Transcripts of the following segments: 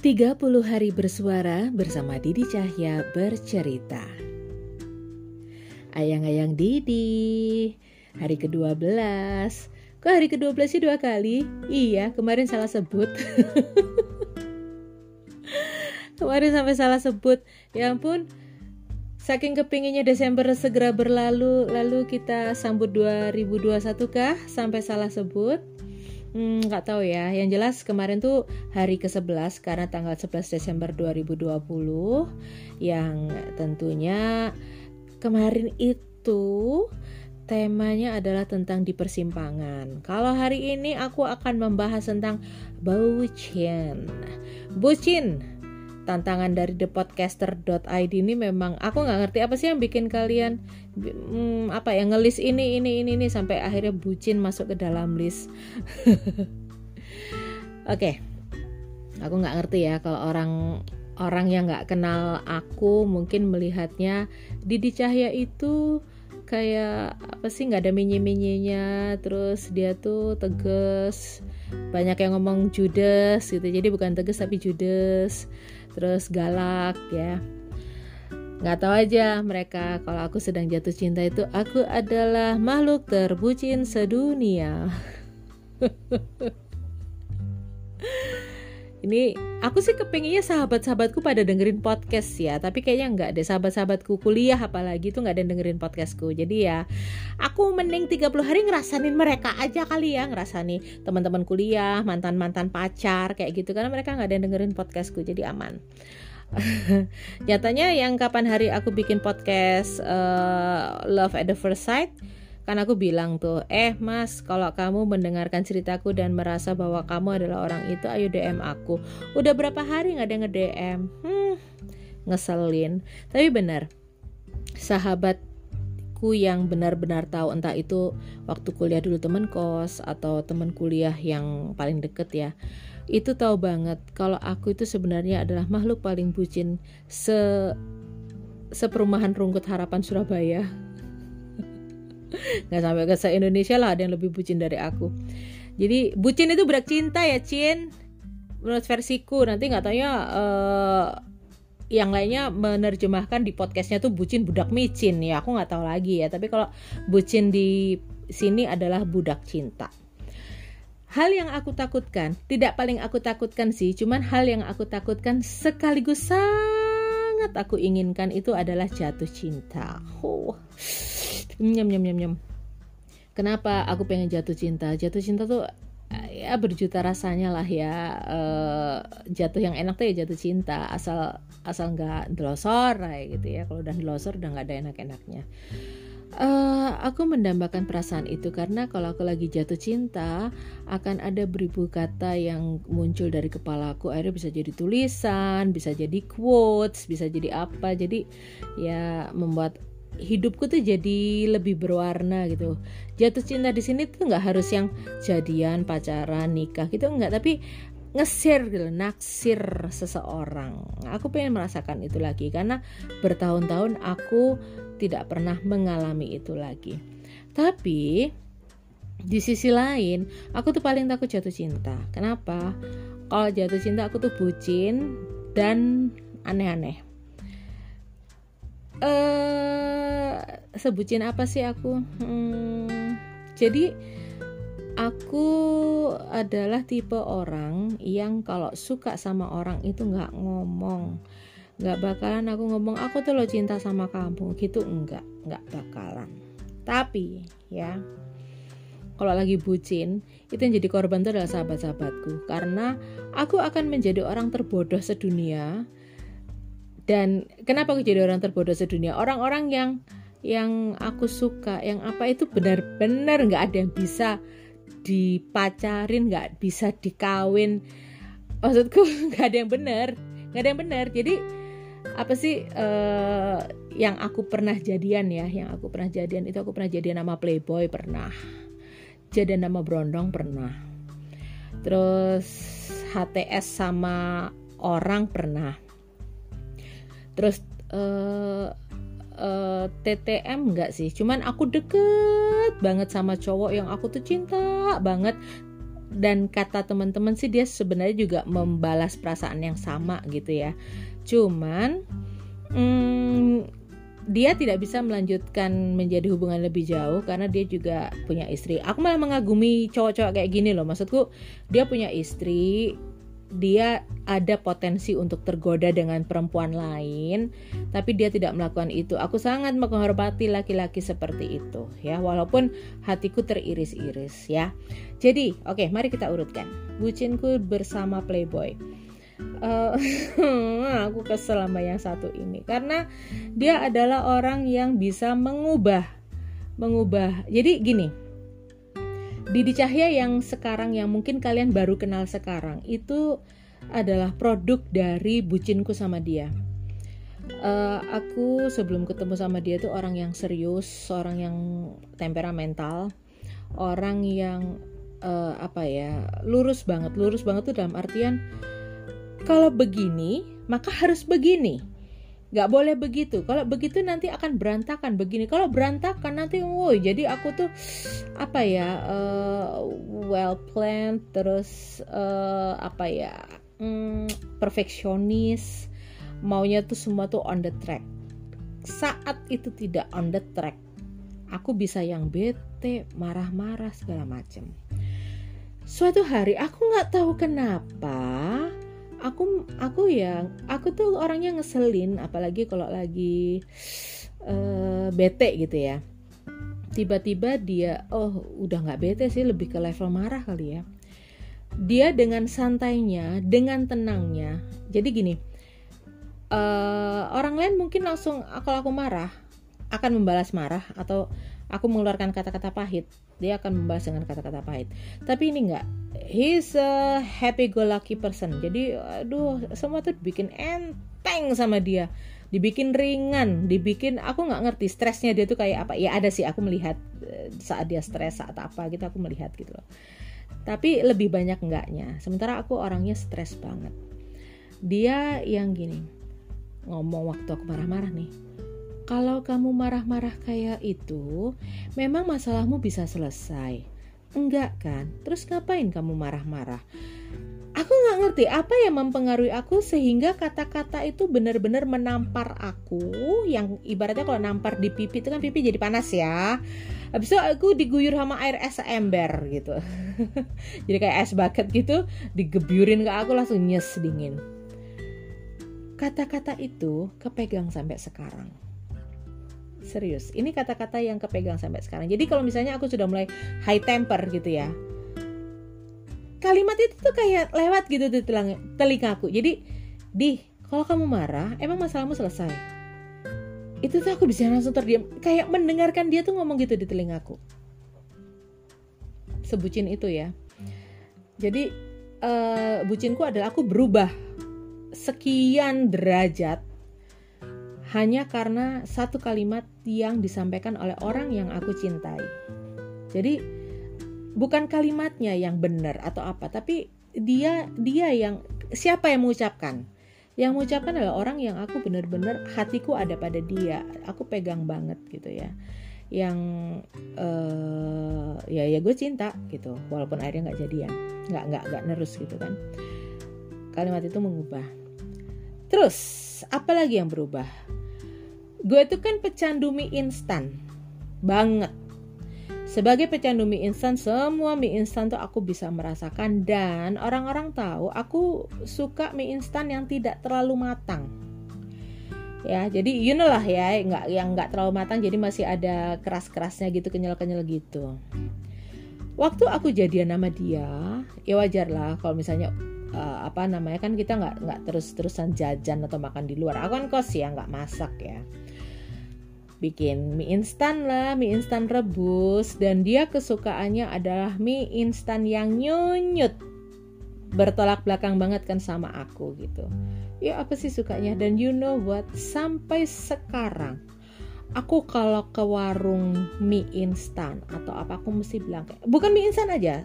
30 hari bersuara bersama Didi Cahya bercerita. Ayang-ayang Didi, hari ke-12. Kok hari ke-12 sih dua kali? Iya, kemarin salah sebut. kemarin sampai salah sebut. Ya ampun, saking kepinginnya Desember segera berlalu, lalu kita sambut 2021 kah sampai salah sebut? Hmm, nggak tahu ya. Yang jelas kemarin tuh hari ke-11 karena tanggal 11 Desember 2020 yang tentunya kemarin itu temanya adalah tentang di persimpangan. Kalau hari ini aku akan membahas tentang bucin. Bucin tantangan dari thepodcaster.id ini memang aku nggak ngerti apa sih yang bikin kalian hmm, apa ya ngelis ini ini ini ini sampai akhirnya bucin masuk ke dalam list. Oke, okay. aku nggak ngerti ya kalau orang orang yang nggak kenal aku mungkin melihatnya Didi Cahya itu kayak apa sih nggak ada minye-minyenya terus dia tuh tegas banyak yang ngomong judes gitu jadi bukan tegas tapi judes terus galak ya. Nggak tahu aja mereka kalau aku sedang jatuh cinta itu aku adalah makhluk terbucin sedunia ini aku sih kepinginnya sahabat-sahabatku pada dengerin podcast ya tapi kayaknya nggak deh. Sahabat-sahabatku kuliah apalagi tuh nggak ada yang dengerin podcastku. Jadi ya aku mending 30 hari ngerasain mereka aja kali ya ngerasain teman-teman kuliah mantan-mantan pacar kayak gitu. Karena mereka nggak ada yang dengerin podcastku jadi aman. Nyatanya yang kapan hari aku bikin podcast uh, Love at the First Sight kan aku bilang tuh eh mas kalau kamu mendengarkan ceritaku dan merasa bahwa kamu adalah orang itu ayo DM aku. Udah berapa hari nggak ada nge DM hmm, ngeselin. Tapi benar sahabatku yang benar-benar tahu entah itu waktu kuliah dulu teman kos atau teman kuliah yang paling deket ya itu tahu banget kalau aku itu sebenarnya adalah makhluk paling bucin se seperumahan rungkut harapan Surabaya nggak sampai ke se Indonesia lah ada yang lebih bucin dari aku. Jadi bucin itu berak cinta ya Cin. Menurut versiku nanti nggak tanya uh, yang lainnya menerjemahkan di podcastnya tuh bucin budak micin. Ya aku nggak tahu lagi ya. Tapi kalau bucin di sini adalah budak cinta. Hal yang aku takutkan, tidak paling aku takutkan sih, cuman hal yang aku takutkan sekaligus sangat aku inginkan itu adalah jatuh cinta. Oh nyam nyam nyam nyam. Kenapa aku pengen jatuh cinta? Jatuh cinta tuh ya berjuta rasanya lah ya. Uh, jatuh yang enak tuh ya jatuh cinta. Asal asal nggak delosor gitu ya. Kalau udah delosor udah nggak ada enak-enaknya uh, aku mendambakan perasaan itu karena kalau aku lagi jatuh cinta akan ada beribu kata yang muncul dari kepalaku. Akhirnya bisa jadi tulisan bisa jadi quotes bisa jadi apa. Jadi ya membuat hidupku tuh jadi lebih berwarna gitu. Jatuh cinta di sini tuh nggak harus yang jadian pacaran nikah gitu nggak. Tapi ngesir gitu naksir seseorang. Aku pengen merasakan itu lagi karena bertahun-tahun aku tidak pernah mengalami itu lagi. Tapi di sisi lain aku tuh paling takut jatuh cinta. Kenapa? Kalau jatuh cinta aku tuh bucin dan aneh-aneh. Eh -aneh sebutin apa sih aku? Hmm, jadi aku adalah tipe orang yang kalau suka sama orang itu nggak ngomong nggak bakalan aku ngomong aku tuh lo cinta sama kamu. Gitu enggak nggak bakalan. Tapi ya kalau lagi bucin itu yang jadi korban itu adalah sahabat-sahabatku. Karena aku akan menjadi orang terbodoh sedunia. Dan kenapa aku jadi orang terbodoh sedunia? Orang-orang yang yang aku suka yang apa itu benar-benar nggak ada yang bisa dipacarin nggak bisa dikawin. Maksudku nggak ada yang benar nggak ada yang benar. Jadi apa sih uh, yang aku pernah jadian ya? Yang aku pernah jadian itu aku pernah jadian nama playboy pernah. Jadian nama brondong pernah. Terus HTS sama orang pernah. Terus uh, uh, eh, TTM enggak sih? Cuman aku deket banget sama cowok yang aku tuh cinta banget. Dan kata teman-teman sih dia sebenarnya juga membalas perasaan yang sama gitu ya cuman hmm, dia tidak bisa melanjutkan menjadi hubungan lebih jauh karena dia juga punya istri. Aku malah mengagumi cowok-cowok kayak gini loh. Maksudku dia punya istri, dia ada potensi untuk tergoda dengan perempuan lain, tapi dia tidak melakukan itu. Aku sangat menghormati laki-laki seperti itu, ya. Walaupun hatiku teriris-iris, ya. Jadi, oke, okay, mari kita urutkan. Bucinku bersama Playboy uh, aku kesel sama yang satu ini. Karena dia adalah orang yang bisa mengubah mengubah. Jadi gini Didi Cahya yang sekarang yang mungkin kalian baru kenal sekarang itu adalah produk dari bucinku sama dia. Uh, aku sebelum ketemu sama dia tuh orang yang serius orang yang temperamental orang yang uh, apa ya lurus banget. Lurus banget tuh dalam artian kalau begini maka harus begini. Gak boleh begitu. Kalau begitu nanti akan berantakan. Begini. Kalau berantakan nanti woi jadi aku tuh apa ya uh, well planned terus uh, apa ya um, perfeksionis. Maunya tuh semua tuh on the track. Saat itu tidak on the track aku bisa yang bete marah-marah segala macam suatu hari aku nggak tahu kenapa aku aku ya aku tuh orangnya ngeselin apalagi kalau lagi uh, bete gitu ya. Tiba-tiba dia oh udah nggak bete sih lebih ke level marah kali ya. Dia dengan santainya dengan tenangnya jadi gini uh, orang lain mungkin langsung kalau aku marah akan membalas marah atau aku mengeluarkan kata-kata pahit dia akan membalas dengan kata-kata pahit. Tapi ini enggak. He's a happy go lucky person. Jadi aduh semua tuh dibikin enteng sama dia. Dibikin ringan dibikin aku nggak ngerti stresnya dia tuh kayak apa. Ya ada sih aku melihat eh, saat dia stres saat apa gitu aku melihat gitu loh. Tapi lebih banyak enggaknya. Sementara aku orangnya stres banget. Dia yang gini ngomong waktu aku marah-marah nih kalau kamu marah-marah kayak itu, memang masalahmu bisa selesai. Enggak kan? Terus ngapain kamu marah-marah? Aku nggak ngerti apa yang mempengaruhi aku sehingga kata-kata itu benar-benar menampar aku yang ibaratnya kalau nampar di pipi itu kan pipi jadi panas ya habis itu aku diguyur sama air es ember gitu jadi kayak es bucket gitu digebyurin ke aku langsung nyes dingin kata-kata itu kepegang sampai sekarang serius ini kata-kata yang kepegang sampai sekarang. Jadi kalau misalnya aku sudah mulai high temper gitu ya kalimat itu tuh kayak lewat gitu di telinga, aku. Jadi di kalau kamu marah emang masalahmu selesai? Itu tuh aku bisa langsung terdiam. Kayak mendengarkan dia tuh ngomong gitu di telingaku sebucin itu ya. Jadi uh, bucinku adalah aku berubah sekian derajat hanya karena satu kalimat yang disampaikan oleh orang yang aku cintai. Jadi bukan kalimatnya yang benar atau apa, tapi dia dia yang siapa yang mengucapkan? Yang mengucapkan adalah orang yang aku benar-benar hatiku ada pada dia. Aku pegang banget gitu ya. Yang uh, ya ya gue cinta gitu, walaupun akhirnya nggak jadian, nggak nggak nggak nerus gitu kan. Kalimat itu mengubah. Terus apa lagi yang berubah? gue itu kan pecandu mie instan. Banget. Sebagai pecandu mie instan semua mie instan tuh aku bisa merasakan. Dan orang-orang tahu aku suka mie instan yang tidak terlalu matang. Ya jadi you know lah ya nggak yang nggak terlalu matang jadi masih ada keras-kerasnya gitu kenyal-kenyal gitu. Waktu aku jadian nama dia ya wajar lah kalau misalnya uh, apa namanya kan kita nggak nggak terus-terusan jajan atau makan di luar aku kan kos ya nggak masak ya bikin mie instan lah, mie instan rebus dan dia kesukaannya adalah mie instan yang nyunyut. Bertolak belakang banget kan sama aku gitu. Ya apa sih sukanya dan you know what? Sampai sekarang aku kalau ke warung mie instan atau apa aku mesti bilang kayak bukan mie instan aja.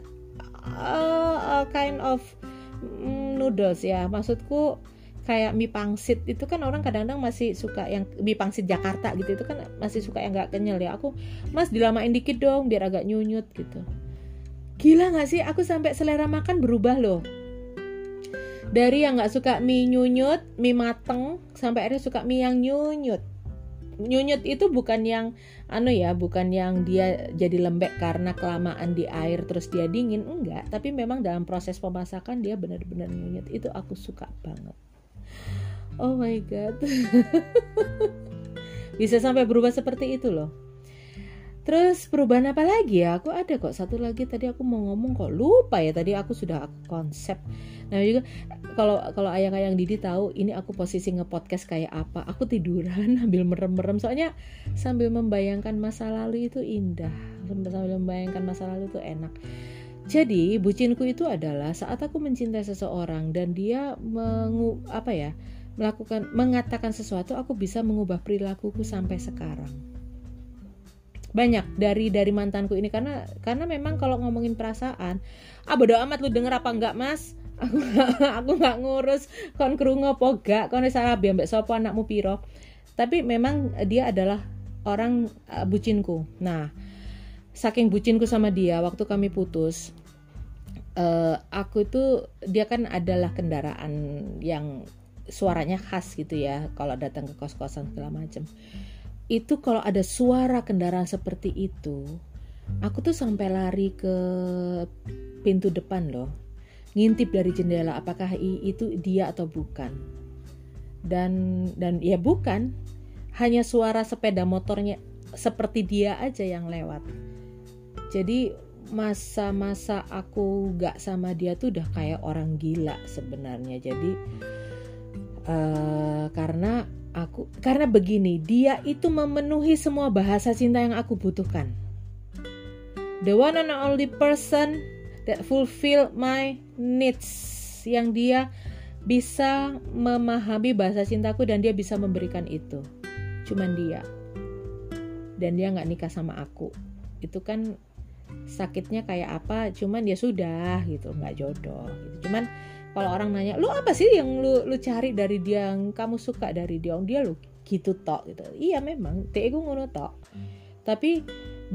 Uh, uh, kind of mm, noodles ya. Maksudku kayak mie pangsit. Itu kan orang kadang-kadang masih suka yang mie pangsit Jakarta gitu. Itu kan masih suka yang nggak kenyal ya. Aku mas dilamain dikit dong biar agak nyunyut gitu. Gila nggak sih? Aku sampai selera makan berubah loh. Dari yang nggak suka mie nyunyut mie mateng sampai akhirnya suka mie yang nyunyut. Nyunyut itu bukan yang anu ya bukan yang dia jadi lembek karena kelamaan di air terus dia dingin enggak. Tapi memang dalam proses pemasakan dia benar-benar nyunyut. Itu aku suka banget. Oh my god. Bisa sampai berubah seperti itu loh Terus perubahan apa lagi ya? Aku ada kok satu lagi tadi aku mau ngomong kok lupa ya tadi aku sudah konsep. Nah juga kalau kalau ayang-ayang Didi tahu ini aku posisi ngepodcast kayak apa. Aku tiduran sambil merem-merem soalnya sambil membayangkan masa lalu itu indah. Sambil membayangkan masa lalu itu enak. Jadi bucinku itu adalah saat aku mencintai seseorang dan dia mengu apa ya melakukan mengatakan sesuatu aku bisa mengubah perilakuku sampai sekarang banyak dari dari mantanku ini. Karena karena memang kalau ngomongin perasaan ah bodo amat lu denger apa enggak mas? Aku aku nggak ngurus. Kon krungu apa gak kon salah ambek sapa anakmu piro? Tapi memang dia adalah orang uh, bucinku. Nah saking bucinku sama dia waktu kami putus uh, aku itu dia kan adalah kendaraan yang suaranya khas gitu ya kalau datang ke kos-kosan segala macam itu kalau ada suara kendaraan seperti itu aku tuh sampai lari ke pintu depan loh. Ngintip dari jendela apakah itu dia atau bukan. Dan dan ya bukan. Hanya suara sepeda motornya seperti dia aja yang lewat. Jadi masa-masa aku gak sama dia tuh udah kayak orang gila sebenarnya. Jadi uh, karena aku. Karena begini dia itu memenuhi semua bahasa cinta yang aku butuhkan. The one and only person that fulfill my needs. Yang dia bisa memahami bahasa cintaku dan dia bisa memberikan itu. Cuman dia. Dan dia nggak nikah sama aku. Itu kan sakitnya kayak apa cuman ya sudah gitu nggak jodoh gitu. Cuman kalau orang nanya lu apa sih yang lu lu cari dari dia yang kamu suka? Dari dia dia lu gitu tok gitu. Iya memang. Teh gue ngono tok. Tapi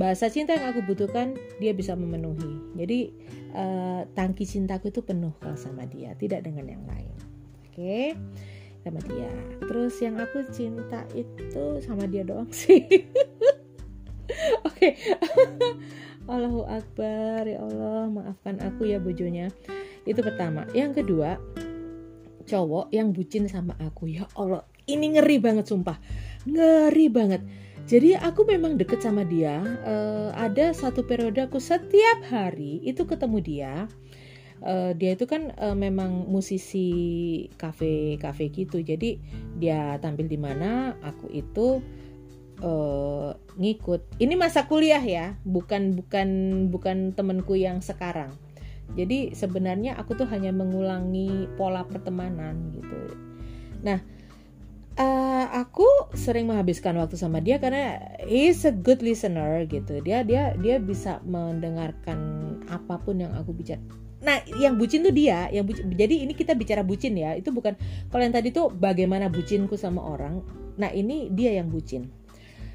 bahasa cinta yang aku butuhkan dia bisa memenuhi. Jadi uh, tangki cintaku itu penuh kalau sama dia tidak dengan yang lain. Oke? Okay? sama dia. Terus yang aku cinta itu sama dia doang sih. Oke. Allahu Akbar ya Allah maafkan aku ya bojonya itu pertama. Yang kedua cowok yang bucin sama aku. Ya Allah ini ngeri banget sumpah. Ngeri banget. Jadi aku memang deket sama dia uh, ada satu periode aku setiap hari itu ketemu dia. Uh, dia itu kan uh, memang musisi kafe kafe gitu. Jadi dia tampil di mana aku itu uh, ngikut. Ini masa kuliah ya bukan bukan bukan temenku yang sekarang jadi sebenarnya aku tuh hanya mengulangi pola pertemanan gitu. Nah uh, aku sering menghabiskan waktu sama dia karena he's a good listener gitu. Dia dia dia bisa mendengarkan apa pun yang aku bicara. Nah yang bucin tuh dia yang bucin, jadi ini kita bicara bucin ya. Itu bukan kalau yang tadi tuh bagaimana bucinku sama orang. Nah ini dia yang bucin.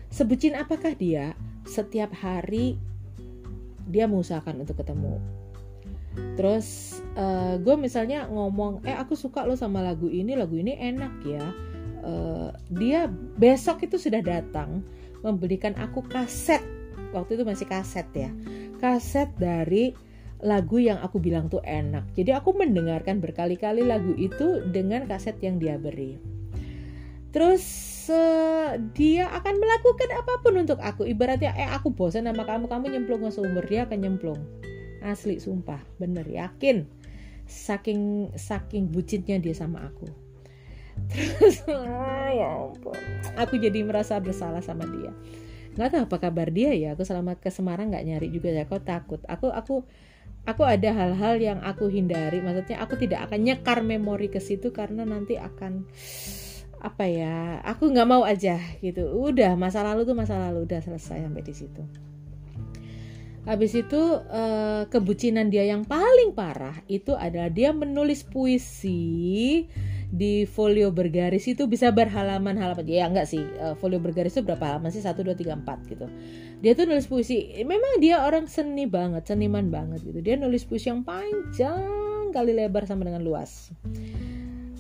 Sebucin apakah dia? Setiap hari dia mengusahakan untuk ketemu terus uh, gue misalnya ngomong eh aku suka lo sama lagu ini lagu ini enak ya. Uh, dia besok itu sudah datang membelikan aku kaset. Waktu itu masih kaset ya. Kaset dari lagu yang aku bilang tuh enak. Jadi aku mendengarkan berkali-kali lagu itu dengan kaset yang dia beri. Terus uh, dia akan melakukan apa pun untuk aku. Ibaratnya eh aku bosan sama kamu kamu nyemplung ke sumber dia akan nyemplung asli sumpah. Bener yakin. Saking saking bucinnya dia sama aku. Terus ya ampun. Aku jadi merasa bersalah sama dia. Nggak tahu apa kabar dia ya. Aku selama ke Semarang nggak nyari juga ya. Kau takut? Aku aku aku ada hal-hal yang aku hindari. Maksudnya aku tidak akan nyekar memori ke situ karena nanti akan apa ya aku nggak mau aja gitu. Udah masa lalu tuh masa lalu. Udah selesai sampai di situ Habis itu uh, kebucinan dia yang paling parah itu adalah dia menulis puisi di folio bergaris itu bisa berhalaman-halaman ya enggak sih uh, folio bergaris itu berapa halaman sih? Satu dua tiga empat gitu. Dia tuh nulis puisi memang dia orang seni banget seniman banget gitu. Dia nulis puisi yang panjang kali lebar sama dengan luas.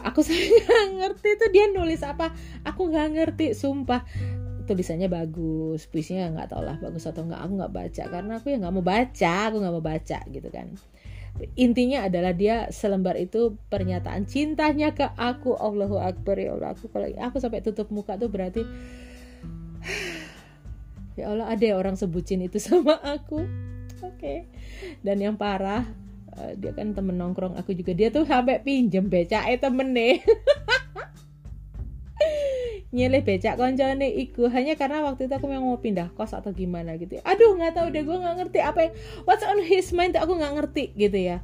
Aku saya ngerti tuh dia nulis apa. Aku nggak ngerti sumpah tulisannya bagus puisinya nggak tau lah bagus atau nggak aku nggak baca. Karena aku ya nggak mau baca aku nggak mau baca gitu kan. Intinya adalah dia selembar itu pernyataan cintanya ke aku. Allahu Akbar ya Allah. Aku kalau aku sampai tutup muka tuh berarti ya Allah ada orang sebutin itu sama aku. Oke. Okay. dan yang parah uh, dia kan temen nongkrong aku juga. Dia tuh sampai pinjem beca eh temen nih nyeleh becak koncone iku. Hanya karena waktu itu aku memang mau pindah kos atau gimana gitu. Aduh nggak tahu deh gue nggak ngerti apa yang what's on his mind aku nggak ngerti gitu ya.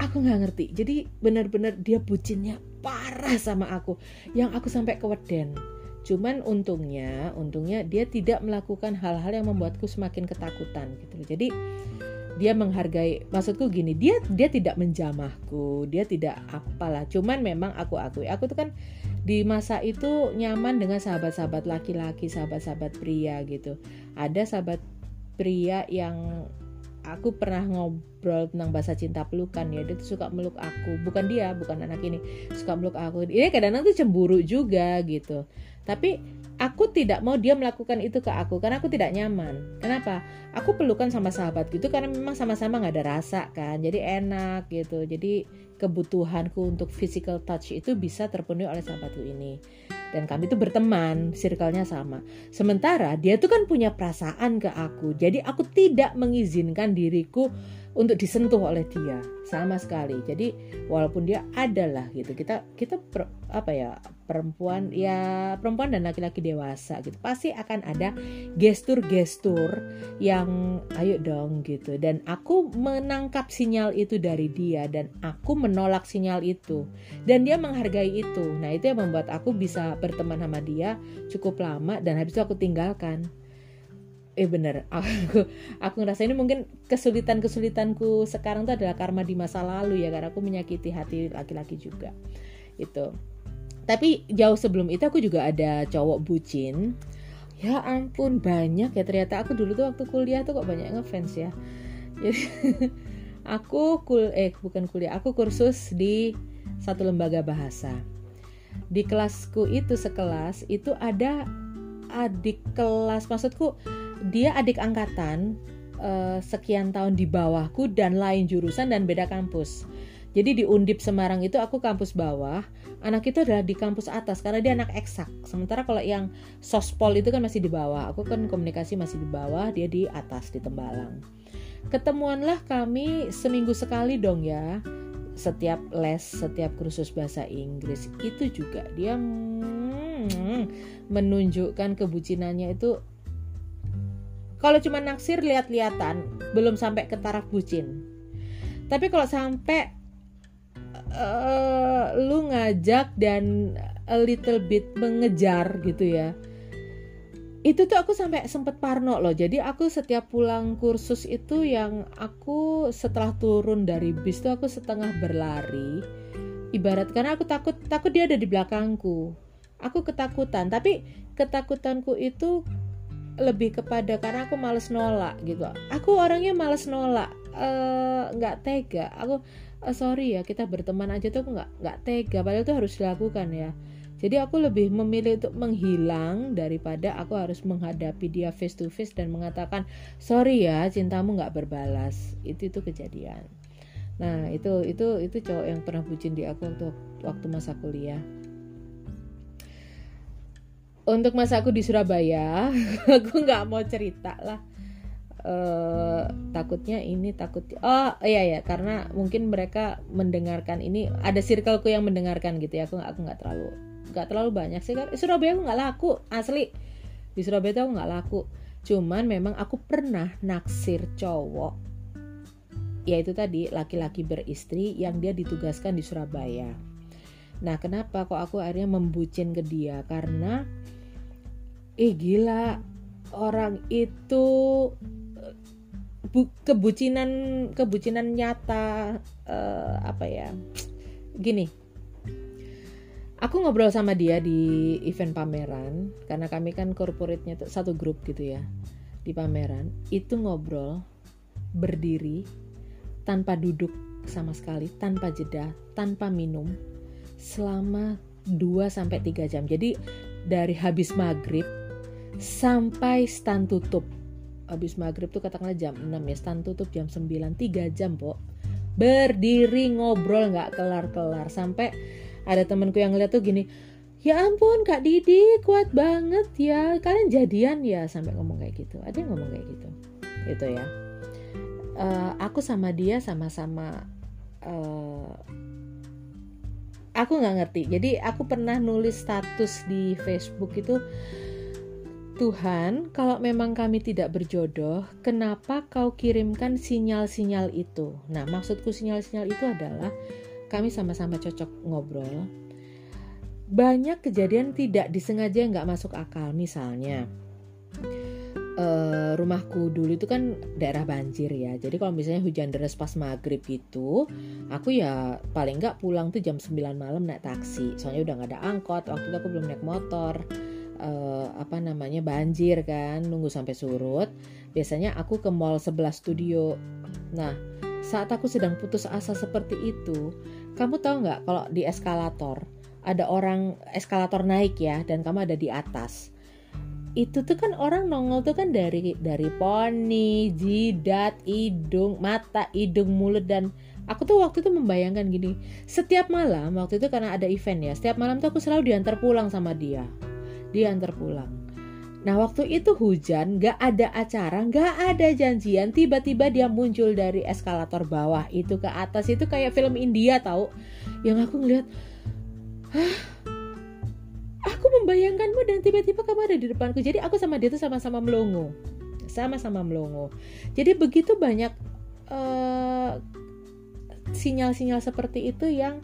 Aku nggak ngerti. Jadi benar-benar dia bucinnya parah sama aku. Yang aku sampai keweden. Cuman untungnya untungnya dia tidak melakukan hal-hal yang membuatku semakin ketakutan gitu jadi dia menghargai maksudku gini dia dia tidak menjamahku dia tidak apalah. Cuman memang aku akui aku tuh kan di masa itu nyaman dengan sahabat-sahabat laki-laki, sahabat-sahabat pria gitu. Ada sahabat pria yang aku pernah ngobrol tentang bahasa cinta pelukan ya dia tuh suka meluk aku bukan dia bukan anak ini suka meluk aku ini kadang-kadang tuh cemburu juga gitu tapi aku tidak mau dia melakukan itu ke aku karena aku tidak nyaman. Kenapa? Aku pelukan sama sahabat gitu karena memang sama-sama nggak ada rasa kan, jadi enak gitu. Jadi kebutuhanku untuk physical touch itu bisa terpenuhi oleh sahabatku ini. Dan kami itu berteman, circle-nya sama. Sementara dia tuh kan punya perasaan ke aku, jadi aku tidak mengizinkan diriku untuk disentuh oleh dia sama sekali. Jadi walaupun dia adalah gitu, kita kita per, apa ya perempuan ya perempuan dan laki-laki dewasa gitu pasti akan ada gestur-gestur yang ayo dong gitu. Dan aku menangkap sinyal itu dari dia dan aku menolak sinyal itu. Dan dia menghargai itu. Nah itu yang membuat aku bisa berteman sama dia cukup lama dan habis itu aku tinggalkan eh bener. Aku aku ngerasa ini mungkin kesulitan kesulitanku sekarang itu adalah karma di masa lalu ya karena aku menyakiti hati laki-laki juga itu tapi jauh sebelum itu aku juga ada cowok bucin. Ya ampun banyak ya. Ternyata aku dulu tuh waktu kuliah tuh kok banyak ngefans ya. Jadi aku kul eh bukan kuliah. Aku kursus di satu lembaga bahasa. Di kelasku itu sekelas itu ada adik kelas maksudku dia adik angkatan uh, sekian tahun di bawahku dan lain jurusan dan beda kampus. Jadi di Undip Semarang itu aku kampus bawah, anak itu adalah di kampus atas karena dia anak eksak. Sementara kalau yang sospol itu kan masih di bawah, aku kan komunikasi masih di bawah, dia di atas di Tembalang. Ketemuanlah kami seminggu sekali dong ya, setiap les, setiap kursus bahasa Inggris itu juga dia hmm, menunjukkan kebucinannya itu kalau cuma naksir lihat-lihatan, belum sampai ke taraf bucin. Tapi kalau sampai uh, lu ngajak dan a little bit mengejar gitu ya. Itu tuh aku sampai sempet parno loh. Jadi aku setiap pulang kursus itu yang aku setelah turun dari bis tuh aku setengah berlari. Ibarat karena aku takut takut dia ada di belakangku. Aku ketakutan, tapi ketakutanku itu lebih kepada karena aku males nolak gitu. Aku orangnya males nolak eh, nggak uh, tega. Aku uh, sorry ya kita berteman aja tuh nggak nggak tega. Padahal itu harus dilakukan ya. Jadi aku lebih memilih untuk menghilang daripada aku harus menghadapi dia face to face dan mengatakan sorry ya cintamu nggak berbalas. Itu itu kejadian. Nah itu itu itu cowok yang pernah bucin di aku waktu waktu masa kuliah untuk masa aku di Surabaya aku nggak mau cerita lah. Uh, takutnya ini takut oh iya ya karena mungkin mereka mendengarkan ini ada circleku yang mendengarkan gitu ya. Aku nggak aku nggak terlalu nggak terlalu banyak sih. Kan Surabaya aku nggak laku asli. Di Surabaya tuh aku nggak laku. Cuman memang aku pernah naksir cowok. Yaitu tadi laki-laki beristri yang dia ditugaskan di Surabaya. Nah, kenapa kok aku akhirnya membucin ke dia? Karena eh gila. Orang itu bu, kebucinan kebucinan nyata uh, apa ya? Gini. Aku ngobrol sama dia di event pameran karena kami kan corporate-nya satu grup gitu ya di pameran. Itu ngobrol berdiri tanpa duduk sama sekali, tanpa jeda, tanpa minum selama 2 sampai 3 jam. Jadi dari habis maghrib sampai stand tutup. Habis maghrib tuh katakanlah jam 6 ya, stand tutup jam 9, 3 jam, Pok. Berdiri ngobrol nggak kelar-kelar sampai ada temanku yang ngeliat tuh gini, ya ampun Kak Didi kuat banget ya, kalian jadian ya sampai ngomong kayak gitu. Ada yang ngomong kayak gitu, gitu ya. Uh, aku sama dia sama-sama uh, aku nggak ngerti jadi aku pernah nulis status di Facebook itu Tuhan, kalau memang kami tidak berjodoh, kenapa kau kirimkan sinyal-sinyal itu? Nah, maksudku sinyal-sinyal itu adalah kami sama-sama cocok ngobrol. Banyak kejadian tidak disengaja nggak masuk akal, misalnya uh, rumahku dulu itu kan daerah banjir ya. Jadi kalau misalnya hujan deras pas maghrib itu, aku ya paling nggak pulang tuh jam 9 malam naik taksi. Soalnya udah nggak ada angkot. Waktu itu aku belum naik motor. Uh, apa namanya banjir kan, nunggu sampai surut. Biasanya aku ke mall sebelah studio. Nah, saat aku sedang putus asa seperti itu, kamu tahu nggak kalau di eskalator ada orang eskalator naik ya, dan kamu ada di atas itu tuh kan orang nongol tuh kan dari dari poni, jidat, hidung, mata, hidung, mulut dan aku tuh waktu itu membayangkan gini, setiap malam waktu itu karena ada event ya, setiap malam tuh aku selalu diantar pulang sama dia, diantar pulang. Nah waktu itu hujan, gak ada acara, gak ada janjian, tiba-tiba dia muncul dari eskalator bawah itu ke atas. Itu kayak film India tahu, yang aku ngeliat, hah? Aku membayangkanmu dan tiba-tiba kamu ada di depanku. Jadi aku sama dia tuh sama-sama melongo. Sama-sama melongo. Jadi begitu banyak sinyal eh, sinyal-sinyal seperti itu yang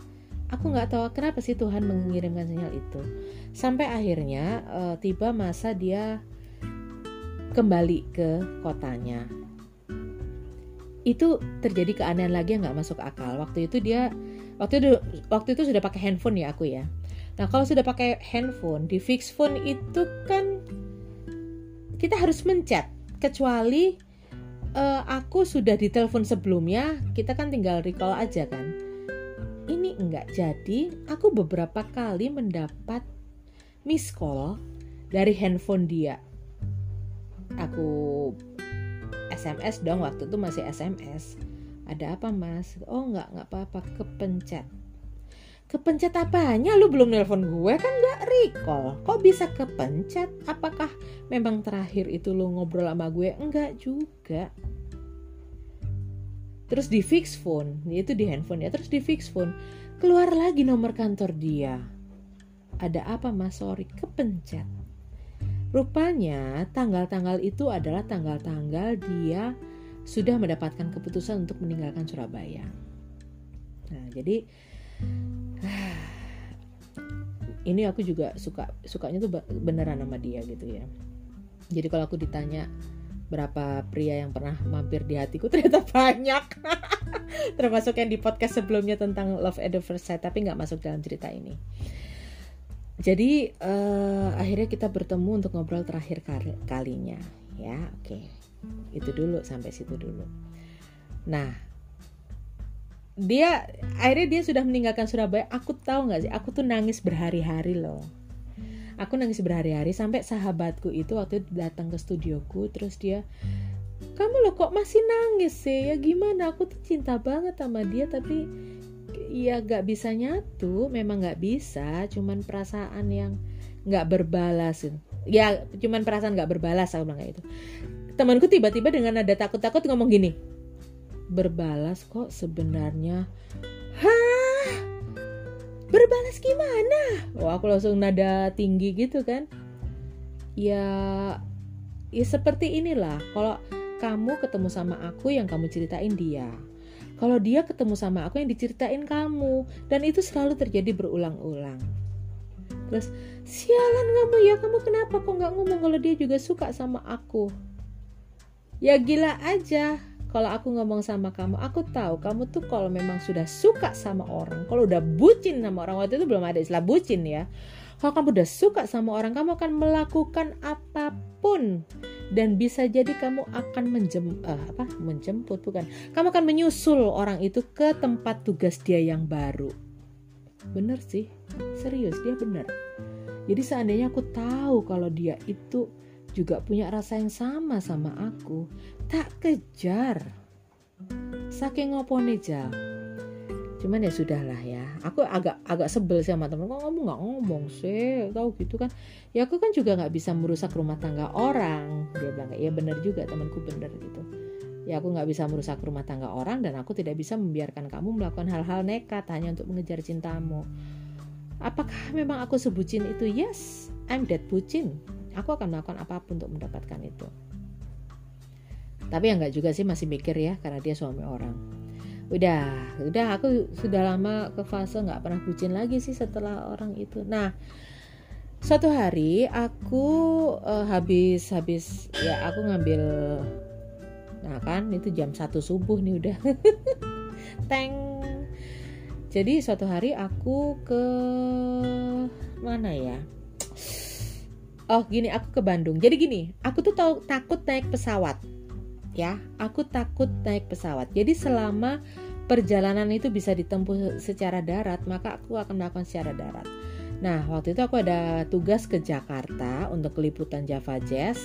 aku nggak tahu kenapa sih Tuhan mengirimkan sinyal itu sampai akhirnya uh, tiba masa dia kembali ke kotanya itu terjadi keanehan lagi yang nggak masuk akal waktu itu dia waktu itu waktu itu sudah pakai handphone ya aku ya Nah, kalau sudah pakai handphone, di fix phone itu kan kita harus mencet. Kecuali uh, aku sudah di telepon sebelumnya, kita kan tinggal recall aja kan. Ini enggak jadi, aku beberapa kali mendapat miss call dari handphone dia. Aku SMS dong waktu itu masih SMS. Ada apa mas? Oh enggak, enggak apa-apa, kepencet Kepencet apanya? Lu belum nelpon gue kan gak recall. Kok bisa kepencet? Apakah memang terakhir itu lu ngobrol sama gue? Enggak juga. Terus di fix phone, itu di handphone ya. Terus di fix phone, keluar lagi nomor kantor dia. Ada apa mas? Sorry, kepencet. Rupanya tanggal-tanggal itu adalah tanggal-tanggal dia sudah mendapatkan keputusan untuk meninggalkan Surabaya. Nah, jadi ini aku juga suka sukanya tuh beneran sama dia gitu ya jadi kalau aku ditanya berapa pria yang pernah mampir di hatiku? Ternyata banyak. Termasuk yang di podcast sebelumnya tentang love at the first sight tapi nggak masuk dalam cerita ini. Jadi uh, akhirnya kita bertemu untuk ngobrol terakhir kali kalinya. Ya oke. Okay. itu dulu sampai situ dulu. Nah dia akhirnya dia sudah meninggalkan Surabaya. Aku tahu nggak sih? Aku tuh nangis berhari-hari loh aku nangis berhari-hari sampai sahabatku itu waktu itu datang ke studioku terus dia kamu loh kok masih nangis sih? Ya gimana? Aku tuh cinta banget sama dia tapi ya gak bisa nyatu memang gak bisa. Cuman perasaan yang gak berbalas ya cuman perasaan gak berbalas aku bilang kayak itu temanku tiba-tiba dengan ada takut-takut ngomong gini berbalas kok sebenarnya berbalas gimana? Oh aku langsung nada tinggi gitu kan. Ya ya seperti inilah. Kalau kamu ketemu sama aku yang kamu ceritain dia. Kalau dia ketemu sama aku yang diceritain kamu. Dan itu selalu terjadi berulang-ulang. Terus sialan kamu ya kamu kenapa kok nggak ngomong kalau dia juga suka sama aku? Ya gila aja kalau aku ngomong sama kamu, aku tahu kamu tuh kalau memang sudah suka sama orang, kalau udah bucin sama orang waktu itu belum ada istilah bucin ya. Kalau kamu udah suka sama orang, kamu akan melakukan apa pun. Dan bisa jadi kamu akan menjem uh, apa? Menjemput bukan. Kamu akan menyusul orang itu ke tempat tugas dia yang baru. Bener sih. Serius dia bener. Jadi seandainya aku tahu kalau dia itu juga punya rasa yang sama sama aku tak kejar. Saking ngopone jal. Cuman ya sudahlah ya. Aku agak agak sebel sih sama temen. Kok kamu nggak ngomong sih? Tahu gitu kan? Ya aku kan juga nggak bisa merusak rumah tangga orang. Dia bilang ya bener juga temanku bener gitu. Ya aku nggak bisa merusak rumah tangga orang dan aku tidak bisa membiarkan kamu melakukan hal-hal nekat hanya untuk mengejar cintamu. Apakah memang aku sebutin itu? Yes I'm that bucin. Aku akan melakukan apa pun untuk mendapatkan itu tapi ya nggak juga sih masih mikir ya karena dia suami orang. Udah udah aku sudah lama ke fase nggak pernah bucin lagi sih setelah orang itu. Nah suatu hari aku uh, habis habis ya aku ngambil nah kan itu jam satu subuh nih udah. Teng. Jadi suatu hari aku ke mana ya? Oh gini aku ke Bandung. Jadi gini aku tuh tahu takut naik pesawat ya aku takut naik pesawat jadi selama perjalanan itu bisa ditempuh secara darat, maka aku akan melakukan secara darat. Nah, waktu itu aku ada tugas ke Jakarta untuk liputan Java Jazz.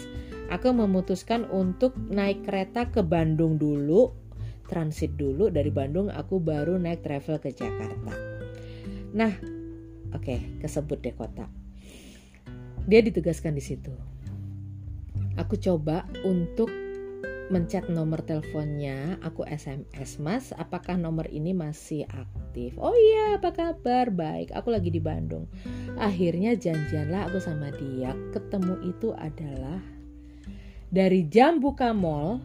Aku memutuskan untuk naik kereta ke Bandung dulu, transit dulu dari Bandung aku baru naik travel ke Jakarta. Nah, oke, okay, kesebut deh kota. Dia ditugaskan di situ. Aku coba untuk mencet nomor teleponnya, aku SMS, "Mas, apakah nomor ini masih aktif?" "Oh iya, apa kabar?" "Baik, aku lagi di Bandung." Akhirnya janjianlah aku sama dia. Ketemu itu adalah dari jam buka mall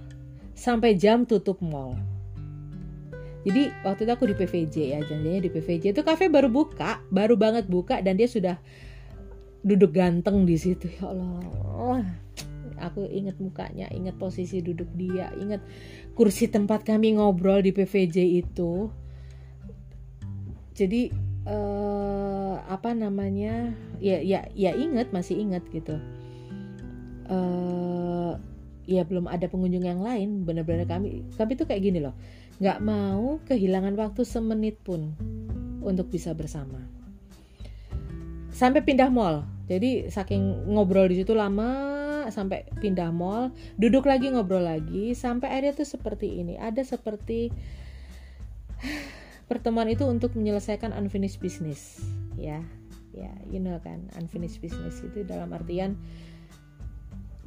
sampai jam tutup mall. Jadi waktu itu aku di PVJ ya, janjinya di PVJ itu kafe baru buka, baru banget buka dan dia sudah duduk ganteng di situ. Ya Allah aku ingat mukanya ingat posisi duduk dia ingat kursi tempat kami ngobrol di PVJ itu. Jadi uh, apa namanya ya ya ya ingat masih ingat gitu. Uh, ya belum ada pengunjung yang lain benar-benar kami kami tuh kayak gini loh. Nggak mau kehilangan waktu semenit pun untuk bisa bersama. Sampai pindah mall. Jadi saking ngobrol di situ lama sampai pindah mall duduk lagi ngobrol lagi sampai akhirnya tuh seperti ini. Ada seperti pertemuan itu untuk menyelesaikan unfinished business ya. Ya you know kan unfinished business itu dalam artian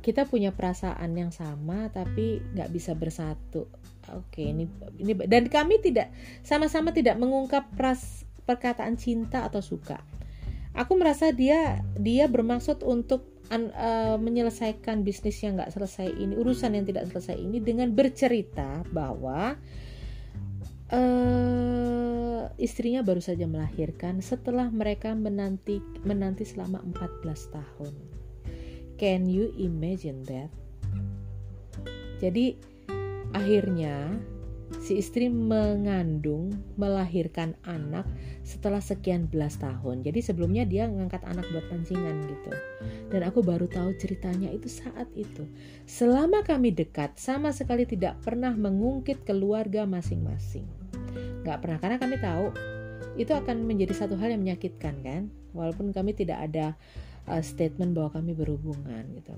kita punya perasaan yang sama tapi nggak bisa bersatu. Oke ini ini dan kami tidak sama-sama tidak mengungkap pras, perkataan cinta atau suka. Aku merasa dia dia bermaksud untuk an, uh, menyelesaikan bisnis yang nggak selesai ini, urusan yang tidak selesai ini dengan bercerita bahwa uh, istrinya baru saja melahirkan setelah mereka menanti menanti selama 14 tahun. Can you imagine that? Jadi akhirnya si istri mengandung, melahirkan anak setelah sekian belas tahun. Jadi sebelumnya dia ngangkat anak buat pancingan gitu. Dan aku baru tahu ceritanya itu saat itu. Selama kami dekat, sama sekali tidak pernah mengungkit keluarga masing-masing. Gak pernah, karena kami tahu itu akan menjadi satu hal yang menyakitkan kan. Walaupun kami tidak ada uh, statement bahwa kami berhubungan gitu.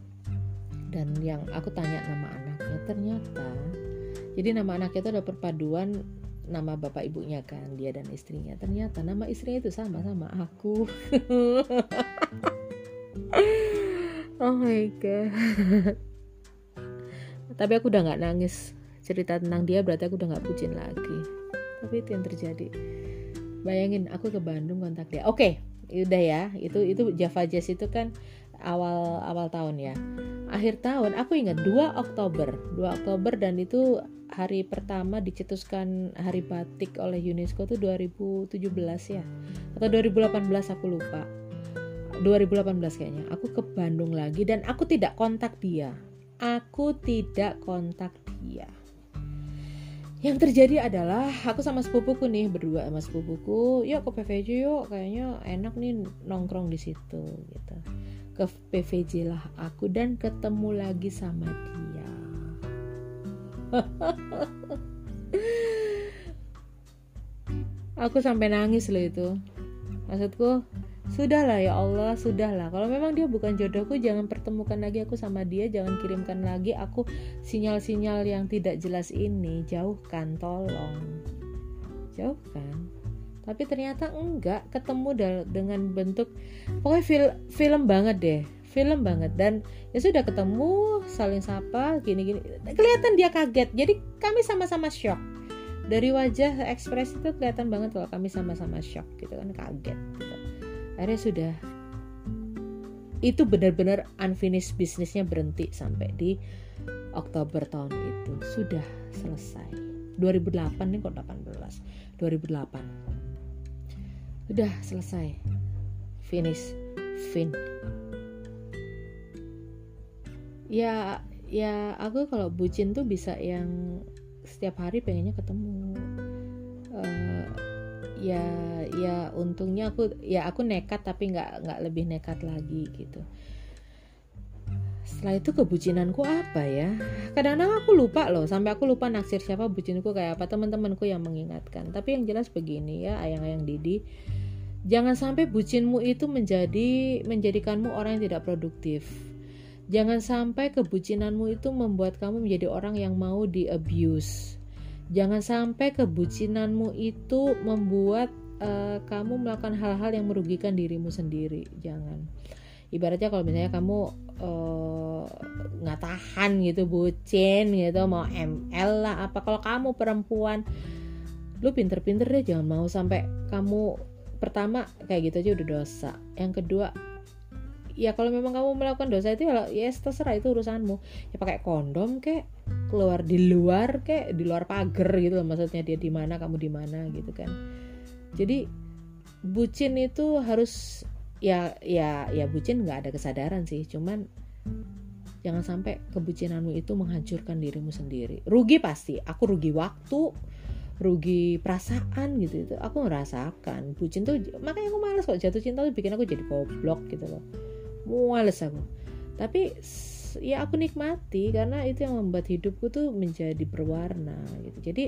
Dan yang aku tanya nama anaknya ternyata jadi nama anaknya itu ada perpaduan nama bapak ibunya kan dia dan istrinya. Ternyata nama istrinya itu sama sama aku. Oh my god. Tapi aku udah nggak nangis cerita tentang dia berarti aku udah nggak pucin lagi. Tapi itu yang terjadi. Bayangin aku ke Bandung kontak dia. Oke okay, udah ya. Itu itu Java Jazz itu kan awal awal tahun ya. Akhir tahun aku ingat 2 Oktober. 2 Oktober dan itu hari pertama dicetuskan hari batik oleh UNESCO itu 2017 ya. Atau 2018 aku lupa. 2018 kayaknya. Aku ke Bandung lagi dan aku tidak kontak dia. Aku tidak kontak dia. Yang terjadi adalah aku sama sepupuku nih berdua sama sepupuku. Yuk ke PVJ yuk kayaknya enak nih nongkrong di situ gitu. Ke PVJ lah aku dan ketemu lagi sama dia aku sampai nangis loh itu. Maksudku sudahlah ya Allah sudahlah. Kalau memang dia bukan jodohku jangan pertemukan lagi aku sama dia jangan kirimkan lagi aku sinyal-sinyal yang tidak jelas ini. Jauhkan tolong. Jauhkan. Tapi ternyata enggak ketemu dengan bentuk pokoknya film film banget deh film banget. Dan ya sudah ketemu saling sapa gini-gini. Kelihatan dia kaget. Jadi kami sama-sama shock. Dari wajah ekspresi itu kelihatan banget kalau kami sama-sama shock gitu kan kaget gitu. Akhirnya sudah. Itu benar-benar unfinished bisnisnya berhenti sampai di Oktober tahun itu. Sudah selesai. 2008 nih kok 18 2008 sudah selesai. Finish. Fin ya ya aku kalau bucin tuh bisa yang setiap hari pengennya ketemu. Uh, ya ya untungnya aku ya aku nekat tapi nggak nggak lebih nekat lagi gitu. Setelah itu kebucinanku apa ya? Kadang-kadang aku lupa loh sampai aku lupa naksir siapa bucinku kayak apa teman-temanku yang mengingatkan. Tapi yang jelas begini ya ayang-ayang Didi jangan sampai bucinmu itu menjadi menjadikanmu orang yang tidak produktif jangan sampai kebucinanmu itu membuat kamu menjadi orang yang mau di abuse Jangan sampai kebucinanmu itu membuat uh, kamu melakukan hal-hal yang merugikan dirimu sendiri. Jangan. Ibaratnya kalau misalnya kamu uh, nggak tahan gitu bucin gitu mau ML lah apa kalau kamu perempuan lu pinter-pinter deh jangan mau sampai kamu pertama kayak gitu aja udah dosa yang kedua ya kalau memang kamu melakukan dosa itu ya, terserah itu urusanmu. Ya pakai kondom kek keluar di luar kek di luar pagar gitu loh maksudnya dia di mana kamu di mana gitu kan. Jadi bucin itu harus ya ya ya bucin nggak ada kesadaran sih cuman jangan sampai kebucinanmu itu menghancurkan dirimu sendiri. Rugi pasti aku rugi waktu rugi perasaan gitu itu aku merasakan bucin tuh makanya aku malas kok jatuh cinta tuh bikin aku jadi goblok gitu loh muales aku. Tapi ya aku nikmati karena itu yang membuat hidupku tuh menjadi berwarna gitu. Jadi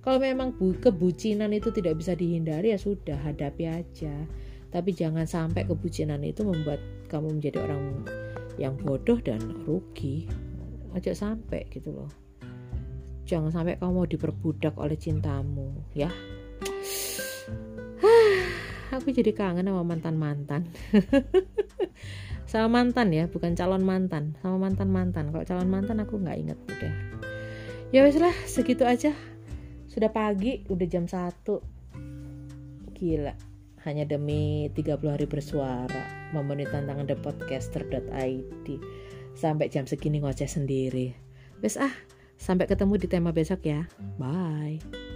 kalau memang bu, kebucinan itu tidak bisa dihindari ya sudah hadapi aja. Tapi jangan sampai kebucinan itu membuat kamu menjadi orang yang bodoh dan rugi. Aja sampai gitu loh. Jangan sampai kamu mau diperbudak oleh cintamu ya. Aku jadi kangen sama mantan mantan sama mantan ya bukan calon mantan. Sama mantan mantan kalau calon mantan aku nggak inget udah. Ya wes lah segitu aja. Sudah pagi udah jam 1 gila hanya demi 30 hari bersuara memenuhi tantangan thepodcaster.id sampai jam segini ngoceh sendiri. Wes ah sampai ketemu di tema besok ya. Bye